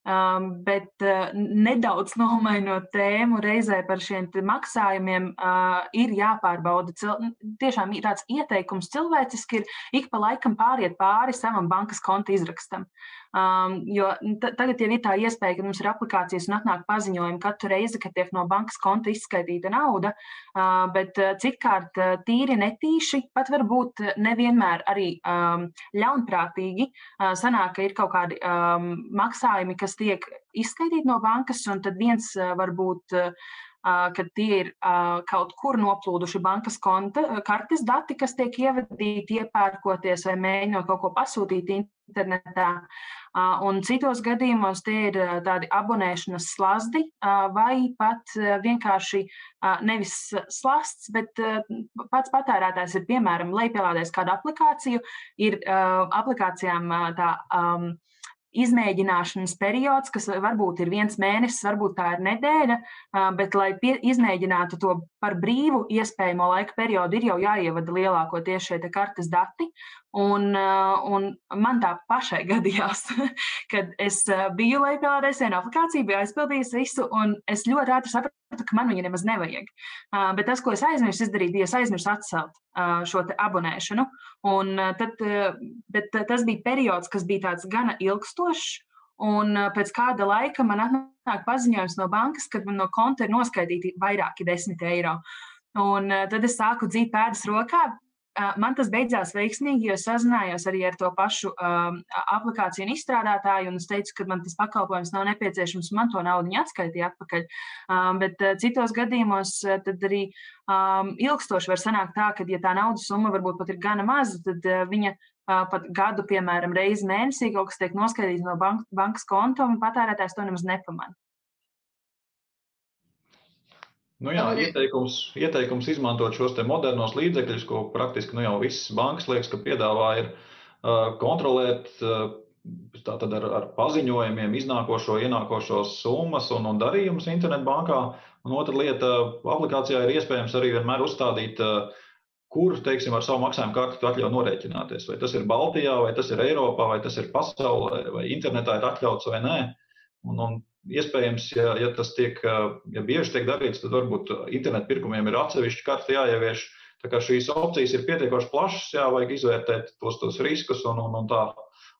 Um, bet uh, nedaudz nomainot tēmu reizē par šiem maksājumiem, uh, ir jāpārbauda. Cil tiešām tāds ieteikums cilvēciski ir ik pa laikam pāriet pāri savam bankas konta izrakstam. Um, jo tagad jau ir tā iespēja, ka mums ir aplikācijas un atnāk paziņojumi katru reizi, kad tiek no bankas konta izskaitīta nauda. Uh, bet citkārt uh, tīri netīši, pat varbūt nevienmēr arī um, ļaunprātīgi uh, sanāk, ka ir kaut kādi um, maksājumi, kas tiek izskaitīti no bankas, un tad viens uh, varbūt. Uh, kad tie ir kaut kur noplūduši bankas konta, kartes dati, kas tiek ievadīti, iepērkoties vai mēģinot kaut ko pasūtīt internetā. Un citos gadījumos tie ir tādi abonēšanas slazdi vai pat vienkārši nevis slasts, bet pats patērētājs ir piemēram lejupielādējis kādu aplikāciju, ir aplikācijām tā. Izmēģināšanas periods, kas varbūt ir viens mēnesis, varbūt tā ir nedēļa, bet, lai pie, izmēģinātu to par brīvu iespējamo laika periodu, ir jau jāievada lielākoties šie kartes dati. Un, un man tā pašai gadījās, kad es biju lejupielādējis vienu aplikāciju, biju aizpildījis visu, un es ļoti ātri sapratu, ka man viņa nemaz nevajag. Bet tas, ko es aizmirsu izdarīt, bija es aizmirsu atcelt šo abonēšanu. Un tad, bet tas bija periods, kas bija tāds gana ilgstošs. Un pēc kāda laika man atnāk paziņojums no bankas, ka man no konta ir noskaitīti vairāki desmit eiro. Un tad es sāku dzīt pēdas rokā, man tas beidzās veiksmīgi, jo sazinājos arī ar to pašu um, aplikāciju izstrādātāju, un es teicu, ka man tas pakalpojums nav nepieciešams, man to naudu atskaitīja atpakaļ. Um, bet uh, citos gadījumos uh, tad arī um, ilgstoši var sanākt tā, ka, ja tā naudas summa varbūt pat ir gana maza, tad uh, viņa uh, pat gadu, piemēram, reizi mēnesī kaut kas tiek noskaitīts no bank bankas konta, un patērētājs to nemaz nepamanā. Nu jā, ieteikums, ieteikums izmantot šos modernos līdzekļus, ko praktiski nu jau visas bankas liekas, ka piedāvā, ir uh, kontrolēt uh, ar, ar paziņojumiem iznākošo, ienākošo summas un, un darījumus internetbankā. Un otra lieta, aplikācijā ir iespējams arī vienmēr uzstādīt, uh, kur, teiksim, ar savu maksājumu karti atļauj norēķināties. Vai tas ir Baltijā, vai tas ir Eiropā, vai tas ir pasaulē, vai internetā ir atļauts vai nē. Un, un Iespējams, ja, ja tas tiek, ja bieži tiek darīts, tad varbūt internetu pirkumiem ir atsevišķi karti jāievieš. Tā kā šīs opcijas ir pietiekoši plašas, jā, vajag izvērtēt tos, tos riskus un, un, un tā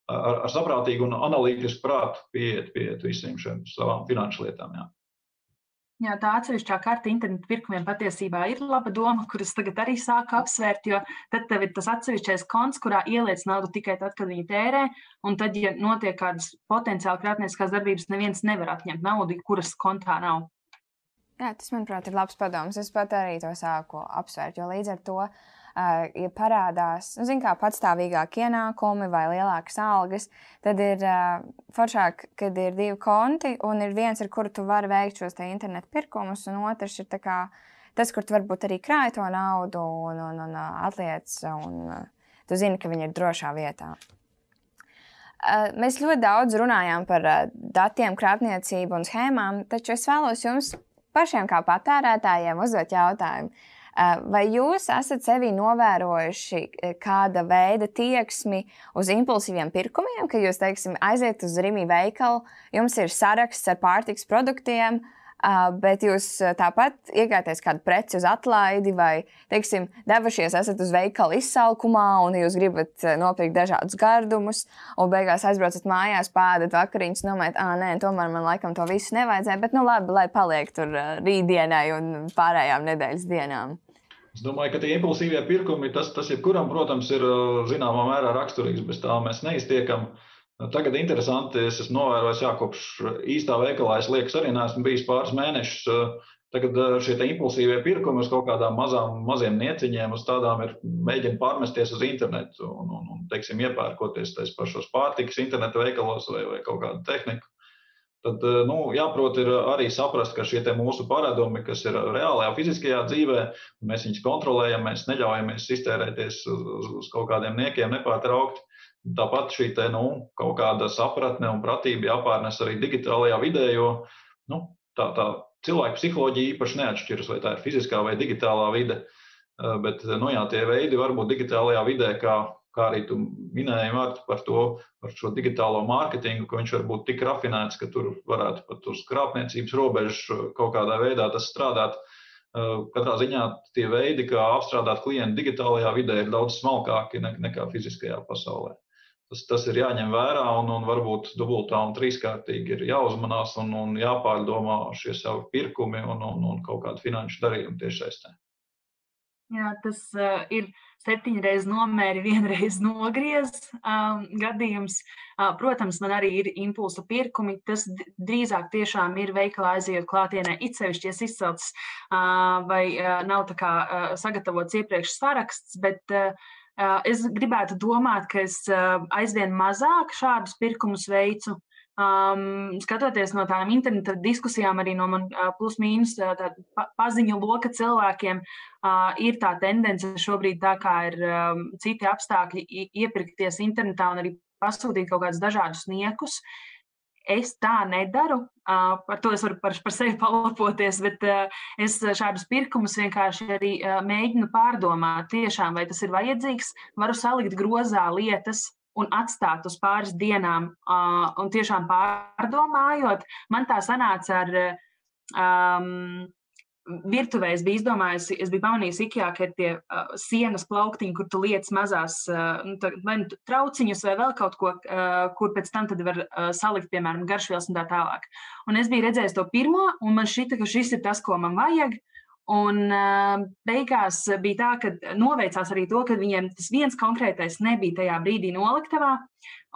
ar, ar saprātīgu un analītisku prātu pieiet pie visiem šiem savām finanšu lietām. Jā. Jā, tā atsevišķā karta internetu pirkumiem patiesībā ir laba doma, kuras tagad arī sāku apsvērt, jo tad tev ir tas atsevišķais konts, kurā ieliec naudu tikai tad, kad viņi tērē, un tad, ja notiek kādas potenciāli krāpnieciskās darbības, neviens nevar atņemt naudu, kuras kontā nav. Jā, tas, manuprāt, ir labs padoms. Es pat arī to sāku apsvērt, jo līdz ar to uh, ja parādās nu, kā, patstāvīgāki ienākumi vai lielākas algas, tad ir foršāk, kad ir divi konti, un ir viens, ar kuru tu vari veikt šos internetu pirkumus, un otrs ir kā, tas, kur tu varbūt arī krāj to naudu un, un, un atliec, un tu zini, ka viņi ir drošā vietā. Mēs ļoti daudz runājām par datiem, krāpniecību un schēmām, taču es vēlos jums pašiem, kā patērētājiem, uzdot jautājumu. Eh, vai jūs esat sevi novērojuši eh, kāda veida tieksmi uz impulsīviem pirkumiem, ka jūs, teiksim, aiziet uz Rīgas veikalu, jums ir saraksts ar pārtiks produktiem, bet jūs tāpat iegājaties kādu preci uz atlaidi vai, teiksim, devušies esat uz veikalu izsalkumā un jūs gribat nopirkt dažādus gardumus, un beigās aizbraucat mājās, pēdat vakariņas, nomēt, ah, nē, tomēr man laikam to visu nevajadzēja, bet nu labi, lai paliek tur rītdienai un pārējām nedēļas dienām. Es domāju, ka tie impulsīvie pirkumi, tas, tas jebkuram, protams, ir zināmā mērā raksturīgs, bez tā mēs neiztiekam. Uh, tagad interesanti, es esmu novērojis, jā, kopš īstā veikalā es liekas arī neesmu bijis pāris mēnešus. Tagad šie impulsīvie pirkumi uz kaut kādām mazām, maziem nieciņiem, uz tādām ir mēģina pārmesties uz internetu un, un, un teiksim, iepērkoties tais pašos pārtikas interneta veikalos vai, vai kaut kādu tehniku. Tad nu, jāprot arī saprast, ka šie mūsu paradumi, kas ir reālajā fiziskajā dzīvē, mēs viņus kontrolējam, mēs neļaujamies iztērēties uz, uz kaut kādiem niekiem nepārtraukti. Tāpat šī te, nu, kaut kāda sapratne un pratība jāpārnes arī digitālajā vidē, jo nu, tā, tā cilvēka psiholoģija īpaši neatšķiras, vai tā ir fiziskā vai digitālā vide. Eh, bet nu, jā, tie veidi var būt digitālajā vidē, kā, kā arī tu minēji Marta, par to, par šo digitālo mārketingu, ka viņš var būt tik rafinēts, ka tur varētu pat uz krāpniecības robežas kaut kādā veidā tas strādāt. Eh, katrā ziņā tie veidi, kā apstrādāt klientu digitālajā vidē, ir daudz smalkāki nekā fiziskajā pasaulē tas, tas ir jāņem vērā un, un varbūt dubultā un trīskārtīgi ir jāuzmanās un, un jāpārdomā šie savi pirkumi un, un, un kaut kādi finanšu darījumi tiešsaistē. Jā, tas uh, ir septiņreiz nomēri, vienreiz nogriez um, gadījums. Uh, protams, man arī ir impulsu pirkumi. Tas drīzāk tiešām ir veikalā aizejot klātienē, it sevišķi izcelts uh, vai uh, nav tā kā uh, sagatavots iepriekš saraksts, bet uh, Es gribētu domāt, ka es aizvien mazāk šādus pirkumus veicu. Um, skatoties no tādām interneta diskusijām, arī no man uh, plus-mínus pa, paziņu loka cilvēkiem, uh, ir tā tendence šobrīd, tā kā ir um, citi apstākļi, iepirkties internetā un arī pasūtīt kaut kādus dažādus niekus. Es tā nedaru. Uh, par to es varu par, par sevi palapoties, bet uh, es šādus pirkumus vienkārši arī uh, mēģinu pārdomāt, tiešām, vai tas ir vajadzīgs. Varu salikt grozā lietas, un atstāt uz pāris dienām, uh, un tiešām pārdomājot, man tā sanāca ar um, virtuvē es biju izdomājusi, es biju pamanījusi, IKEA, ka ir tie uh, sienas plauktiņi, kur tu lietas mazās uh, vai nu trauciņus vai vēl kaut ko, uh, kur pēc tam var uh, salikt, piemēram, garšvielas un tā tālāk. Un es biju redzējis to pirmo, un man šķita, ka šis ir tas, ko man vajag. Un uh, beigās bija tā, ka noveicās arī to, ka viņiem tas viens konkrētais nebija tajā brīdī noliktavā.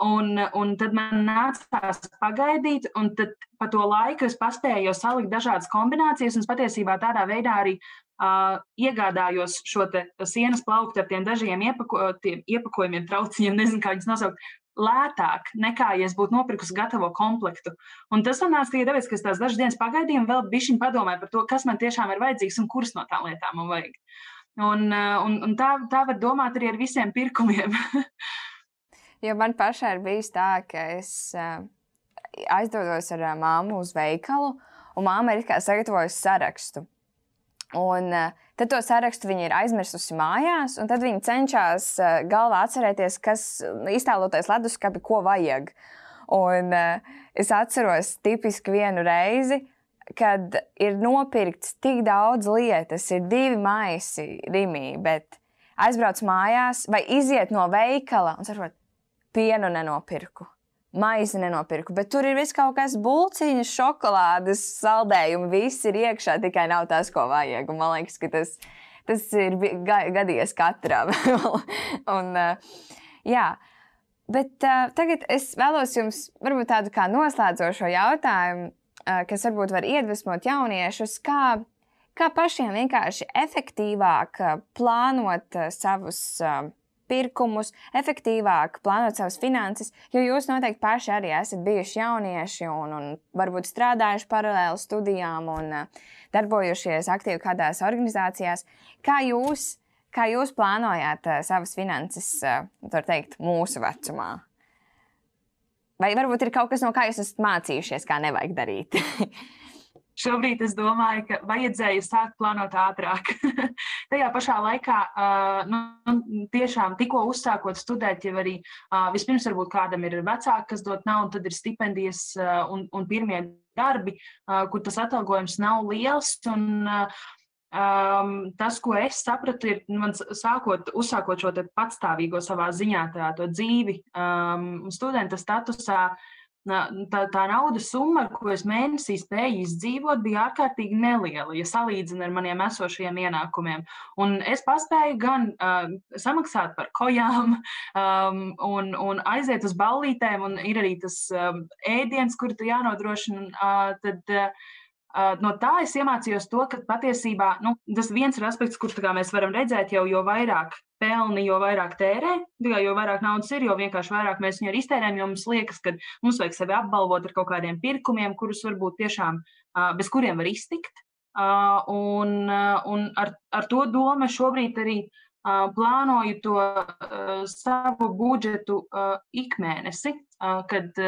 Un, un tad man nācās pagaidīt, un tad pa to laiku es paspēju salikt dažādas kombinācijas, un patiesībā tādā veidā arī uh, iegādājos šo sienas plauktu ar tiem dažiem iepako, tiem iepakojumiem, trauciņiem, nezinu, kā viņus nosaukt, lētāk nekā, ja es būtu nopirkusi gatavo komplektu. Un tas man nāca tikai tāpēc, ka es tās dažas dienas pagaidīju un vēl bišķiņ padomāju par to, kas man tiešām ir vajadzīgs un kuras no tām lietām man vajag. Un, eh, un, un tā, tā var domāt arī ar visiem pirkumiem. jo man pašai ir bijis tā, ka es uh, aizdodos ar uh, māmu uz veikalu, un māma ir sagatavojusi sarakstu. Un, uh, tad to sarakstu viņa ir aizmirsusi mājās, un tad viņa cenšas uh, galvā atcerēties, kas iztēloties leduskapi, ko vajag. Un, uh, es atceros tipiski vienu reizi, kad ir nopirkts tik daudz lietas, ir divi maisi Rimī, bet aizbrauc mājās vai iziet no veikala un saprot, pienu nenopirku maizi nenopirku. Bet tur ir viss kaut kas bulciņas, šokolādes, saldējumi. Viss ir iekšā, tikai nav tas, ko vajag. Un man liekas, ka tas, tas ir gadījies katram. un, uh, jā. Bet uh, tagad es vēlos jums varbūt tādu kā noslēdzošo jautājumu, uh, kas varbūt var iedvesmot jauniešus, kā, kā pašiem vienkārši efektīvāk plānot uh, savus uh, pirkumus, efektīvāk plānot savas finanses, jo jūs noteikti paši arī esat bijuši jaunieši un, un varbūt strādājuši paralēli studijām un uh, darbojušies aktīvi kādās organizācijās. Kā jūs, kā jūs plānojāt uh, savas finanses, uh, teikt, mūsu vecumā? Vai varbūt ir kaut kas, no kā jūs esat mācījušies, kā nevajag darīt? Šobrīd es domāju, ka vajadzēja sākt plānot ātrāk. Tajā pašā laikā, nu, tiešām tikko uzsākot studēt, jau arī vispirms varbūt kādam ir vecāki, kas dod naudu, tad ir stipendijas un, un pirmie darbi, kur tas atalgojums nav liels. Un, Um, tas, ko es sapratu, ir man sākot, uzsākot šo patstāvīgo savā ziņā, tā, to dzīvi um, studenta statusā. Uh, tā, tā naudas summa, ar ko es mēnesī spēju izdzīvot, bija ārkārtīgi neliela, ja salīdzina ar maniem esošajiem ienākumiem. Un es paspēju gan uh, samaksāt par kojām, um, un, un aiziet uz ballītēm, un ir arī tas um, ēdiens, kur tu jānodrošina. Uh, tad, uh, No tā es iemācījos to, ka patiesībā nu, tas viens ir aspekts, kurš mēs varam redzēt jau, jo vairāk pelni, jo vairāk tērē. Tikai jo vairāk naudas ir, jo vienkārši vairāk mēs viņu iztērējam. Jo mums liekas, ka mums vajag sevi apbalvot ar kaut kādiem pirkumiem, kurus varbūt tiešām bez kuriem var iztikt. Un, un ar, ar to domu šobrīd arī plānoju to savu budžetu ikmēnesi, kad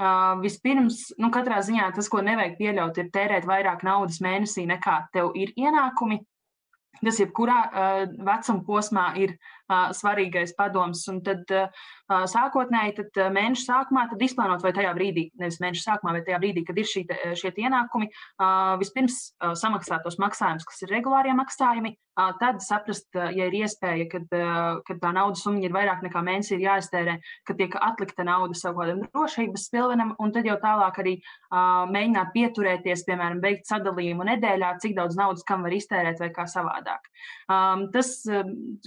Uh, vispirms, nu, katrā ziņā tas, ko nevajag pieļaut, ir tērēt vairāk naudas mēnesī nekā tev ir ienākumi. Tas jebkurā uh, vecuma posmā ir svarīgais padoms. Un tad sākotnēji, tad mēneša sākumā, tad izplānot, vai tajā brīdī, nevis mēneša sākumā, bet tajā brīdī, kad ir šī, šie ienākumi, vispirms samaksāt tos maksājumus, kas ir regulārie maksājumi, tad saprast, ja ir iespēja, kad, kad tā naudas summa ir vairāk nekā mēnesī ir jāiztērē, ka tiek atlikta nauda savu kādam drošības pilvenam, un tad jau tālāk arī uh, mēģināt pieturēties, piemēram, veikt sadalījumu nedēļā, cik daudz naudas kam var iztērēt vai kā savādāk. Um, tas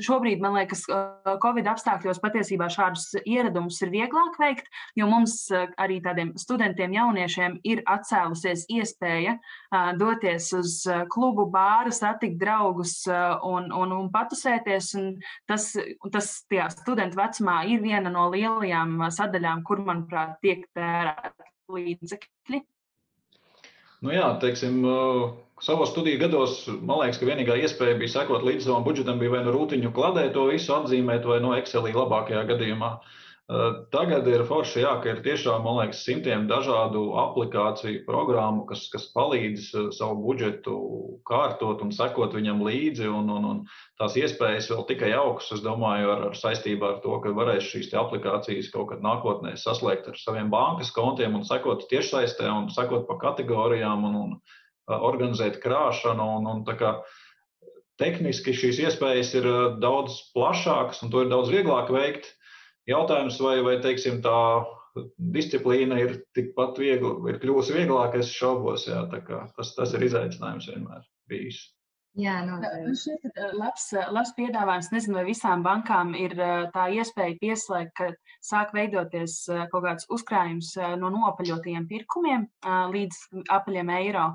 šobrīd, man liekas, Covid apstākļos patiesībā šādus ieradumus ir vieglāk veikt, jo mums arī tādiem studentiem, jauniešiem ir atcēlusies iespēja doties uz klubu, bāru, satikt draugus, un, un, un patusēties. Un tas, tas tajā studentu vecumā ir viena no lielajām sadaļām, kur, manuprāt, tiek tērēti līdzekļi. Nu jā, teiksim, savos studiju gados man liekas, ka vienīgā iespēja bija sekot līdz savam budžetam, bija vai nu rūtiņu kladē to visu atzīmēt, vai no Excelī labākajā gadījumā. Uh, Tagad ir forši, jā, ka ir tiešām, man liekas, simtiem dažādu aplikāciju, programmu, kas, kas palīdz savu budžetu kārtot un sekot viņam līdzi. Un, un, un tās iespējas vēl tikai augs, es domāju, ar, ar saistībā ar to, ka varēs šīs aplikācijas kaut kad nākotnē saslēgt ar saviem bankas kontiem un sekot tiešsaistē un sekot pa kategorijām un, un organizēt krāšanu. Un, un, tehniski šīs iespējas ir daudz plašākas un to ir daudz vieglāk veikt. Jautājums, vai, vai teiksim, tā disciplīna ir tikpat viegla, ir kļuvusi vieglāka, es šaubos. Jā, tas, tas ir izaicinājums vienmēr bijis. Jā, Man noteikti. šķiet, ka uh, labs, uh, labs piedāvājums. Nezinu, vai visām bankām ir uh, tā iespēja pieslēgt, ka sāk veidoties kaut kāds uzkrājums no nopaļotajiem pirkumiem līdz apaļiem eiro.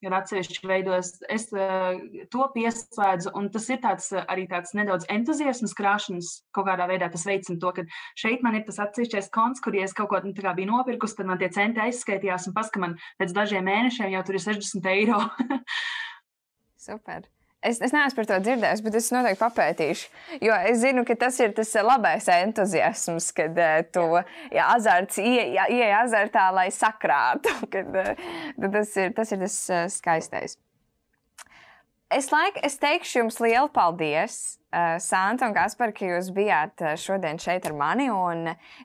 Ir atsevišķi veidos, es uh, to pieslēdzu, un tas ir tāds, uh, arī tāds nedaudz entuziasmas krāšanas. Kaut kādā veidā tas veicina to, ka šeit man ir tas atsevišķais konts, kur, ja es kaut ko nu, biju nopirkusi, tad man tie centi aizskaitījās, un paskatās, man pēc dažiem mēnešiem jau tur ir 60 eiro. Super. Es, es neesmu par to dzirdējis, bet es noteikti papētīšu. Jo es zinu, ka tas ir tas labais entuziasms, kad uh, tu ja, azarts, ie, ja, ieej azartā, lai sakrātu. Kad, uh, tas, ir, tas ir tas uh, skaistais. Es, laik, es teikšu jums lielu paldies, uh, Santa un Kaspar, ka jūs bijāt šodien šeit ar mani.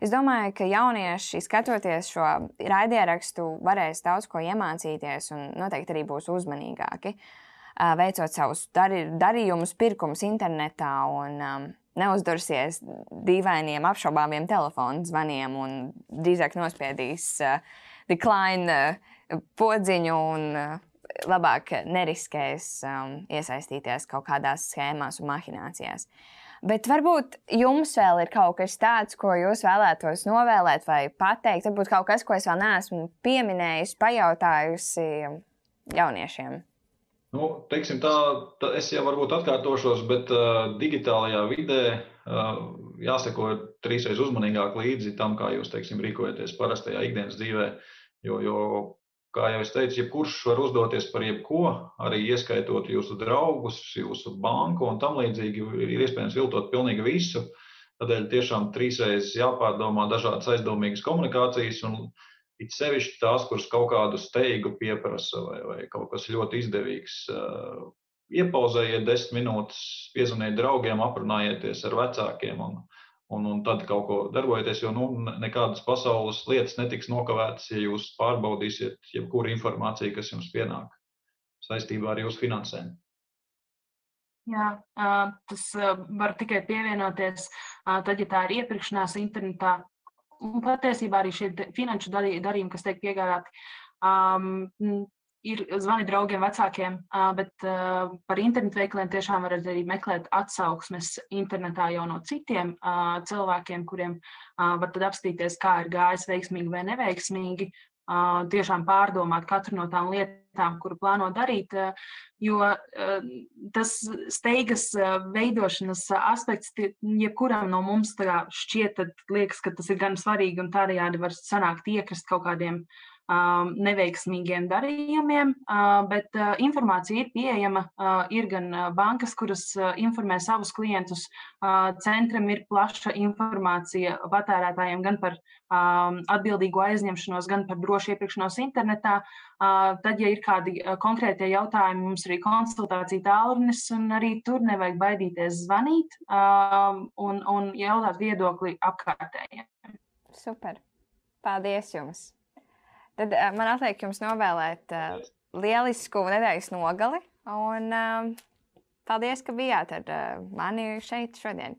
Es domāju, ka jaunieši, skatoties šo raidierakstu, varēs daudz ko iemācīties un noteikti arī būs uzmanīgāki. Uh, veicot savus darī, darījumus, pirkumus internetā un um, neuzdursies dīvainiem, apšaubāmiem telefonu zvaniem un drīzāk nospiedīs uh, decline uh, podziņu un uh, labāk neriskēs um, iesaistīties kaut kādās schēmās un mahinācijās. Bet varbūt jums vēl ir kaut kas tāds, ko jūs vēlētos novēlēt vai pateikt. Varbūt kaut kas, ko es vēl neesmu pieminējis, pajautājusi jauniešiem. Nu, teiksim tā, tā, es jau varbūt atkārtošos, bet uh, digitālajā vidē uh, jāseko trīsreiz uzmanīgāk līdzi tam, kā jūs teiksim, rīkojaties parastajā ikdienas dzīvē. Jo, jo, kā jau es teicu, jebkurš var uzdoties par jebko, arī ieskaitot jūsu draugus, jūsu banku un tam līdzīgi. Ir iespējams viltot pilnīgi visu. Tādēļ tiešām trīsreiz jāpārdomā dažādas aizdomīgas komunikācijas. Un, It sevišķi tās, kuras kaut kādu steigu pieprasa, vai, vai kaut kas ļoti izdevīgs. Iepauzējiet desmit minūtes, piezvaniet draugiem, aprunājieties ar vecākiem un, un, un tad kaut ko darbojieties. Jo nu, nekādas pasaules lietas netiks nokavētas, ja jūs pārbaudīsiet jebkuru informāciju, kas jums pienāk saistībā ar jūsu finansēm. Jā, tas var tikai pievienoties. Tad, ja tā ir iepirkšanās internetā, un patiesībā arī šie finanšu darījumi, kas tiek piegādāti, um, ir zvani draugiem, vecākiem, uh, bet uh, par internetu veikaliem tiešām varat arī meklēt atsauksmes internetā jau no citiem uh, cilvēkiem, kuriem var tad apstīties, kā ir gājis veiksmīgi vai neveiksmīgi. Tiešām pārdomāt katru no tām lietām, kuru plāno darīt, uh, jo uh, tas steigas veidošanas aspekts, jebkuram no mums šķiet, liekas, ka tas ir gan svarīgi un tādējādi var sanākt iekrist kaut kādiem um, neveiksmīgiem darījumiem, uh, bet uh, informācija ir pieejama. Uh, ir gan bankas, kuras informē savus klientus, centram ir plaša informācija patērētājiem gan par um, atbildīgo aizņemšanos, gan par drošu iepirkšanos internetā. Tad, ja ir kādi konkrētie jautājumi, mums arī konsultācija tālrunis, un arī tur nevajag baidīties zvanīt um, un, un jautāt viedokli apkārtējiem. Super! Paldies jums! Tad uh, man atliek jums novēlēt uh, lielisku nedēļas nogali. Un uh, paldies, ka bijāt ar uh, mani šeit šodien.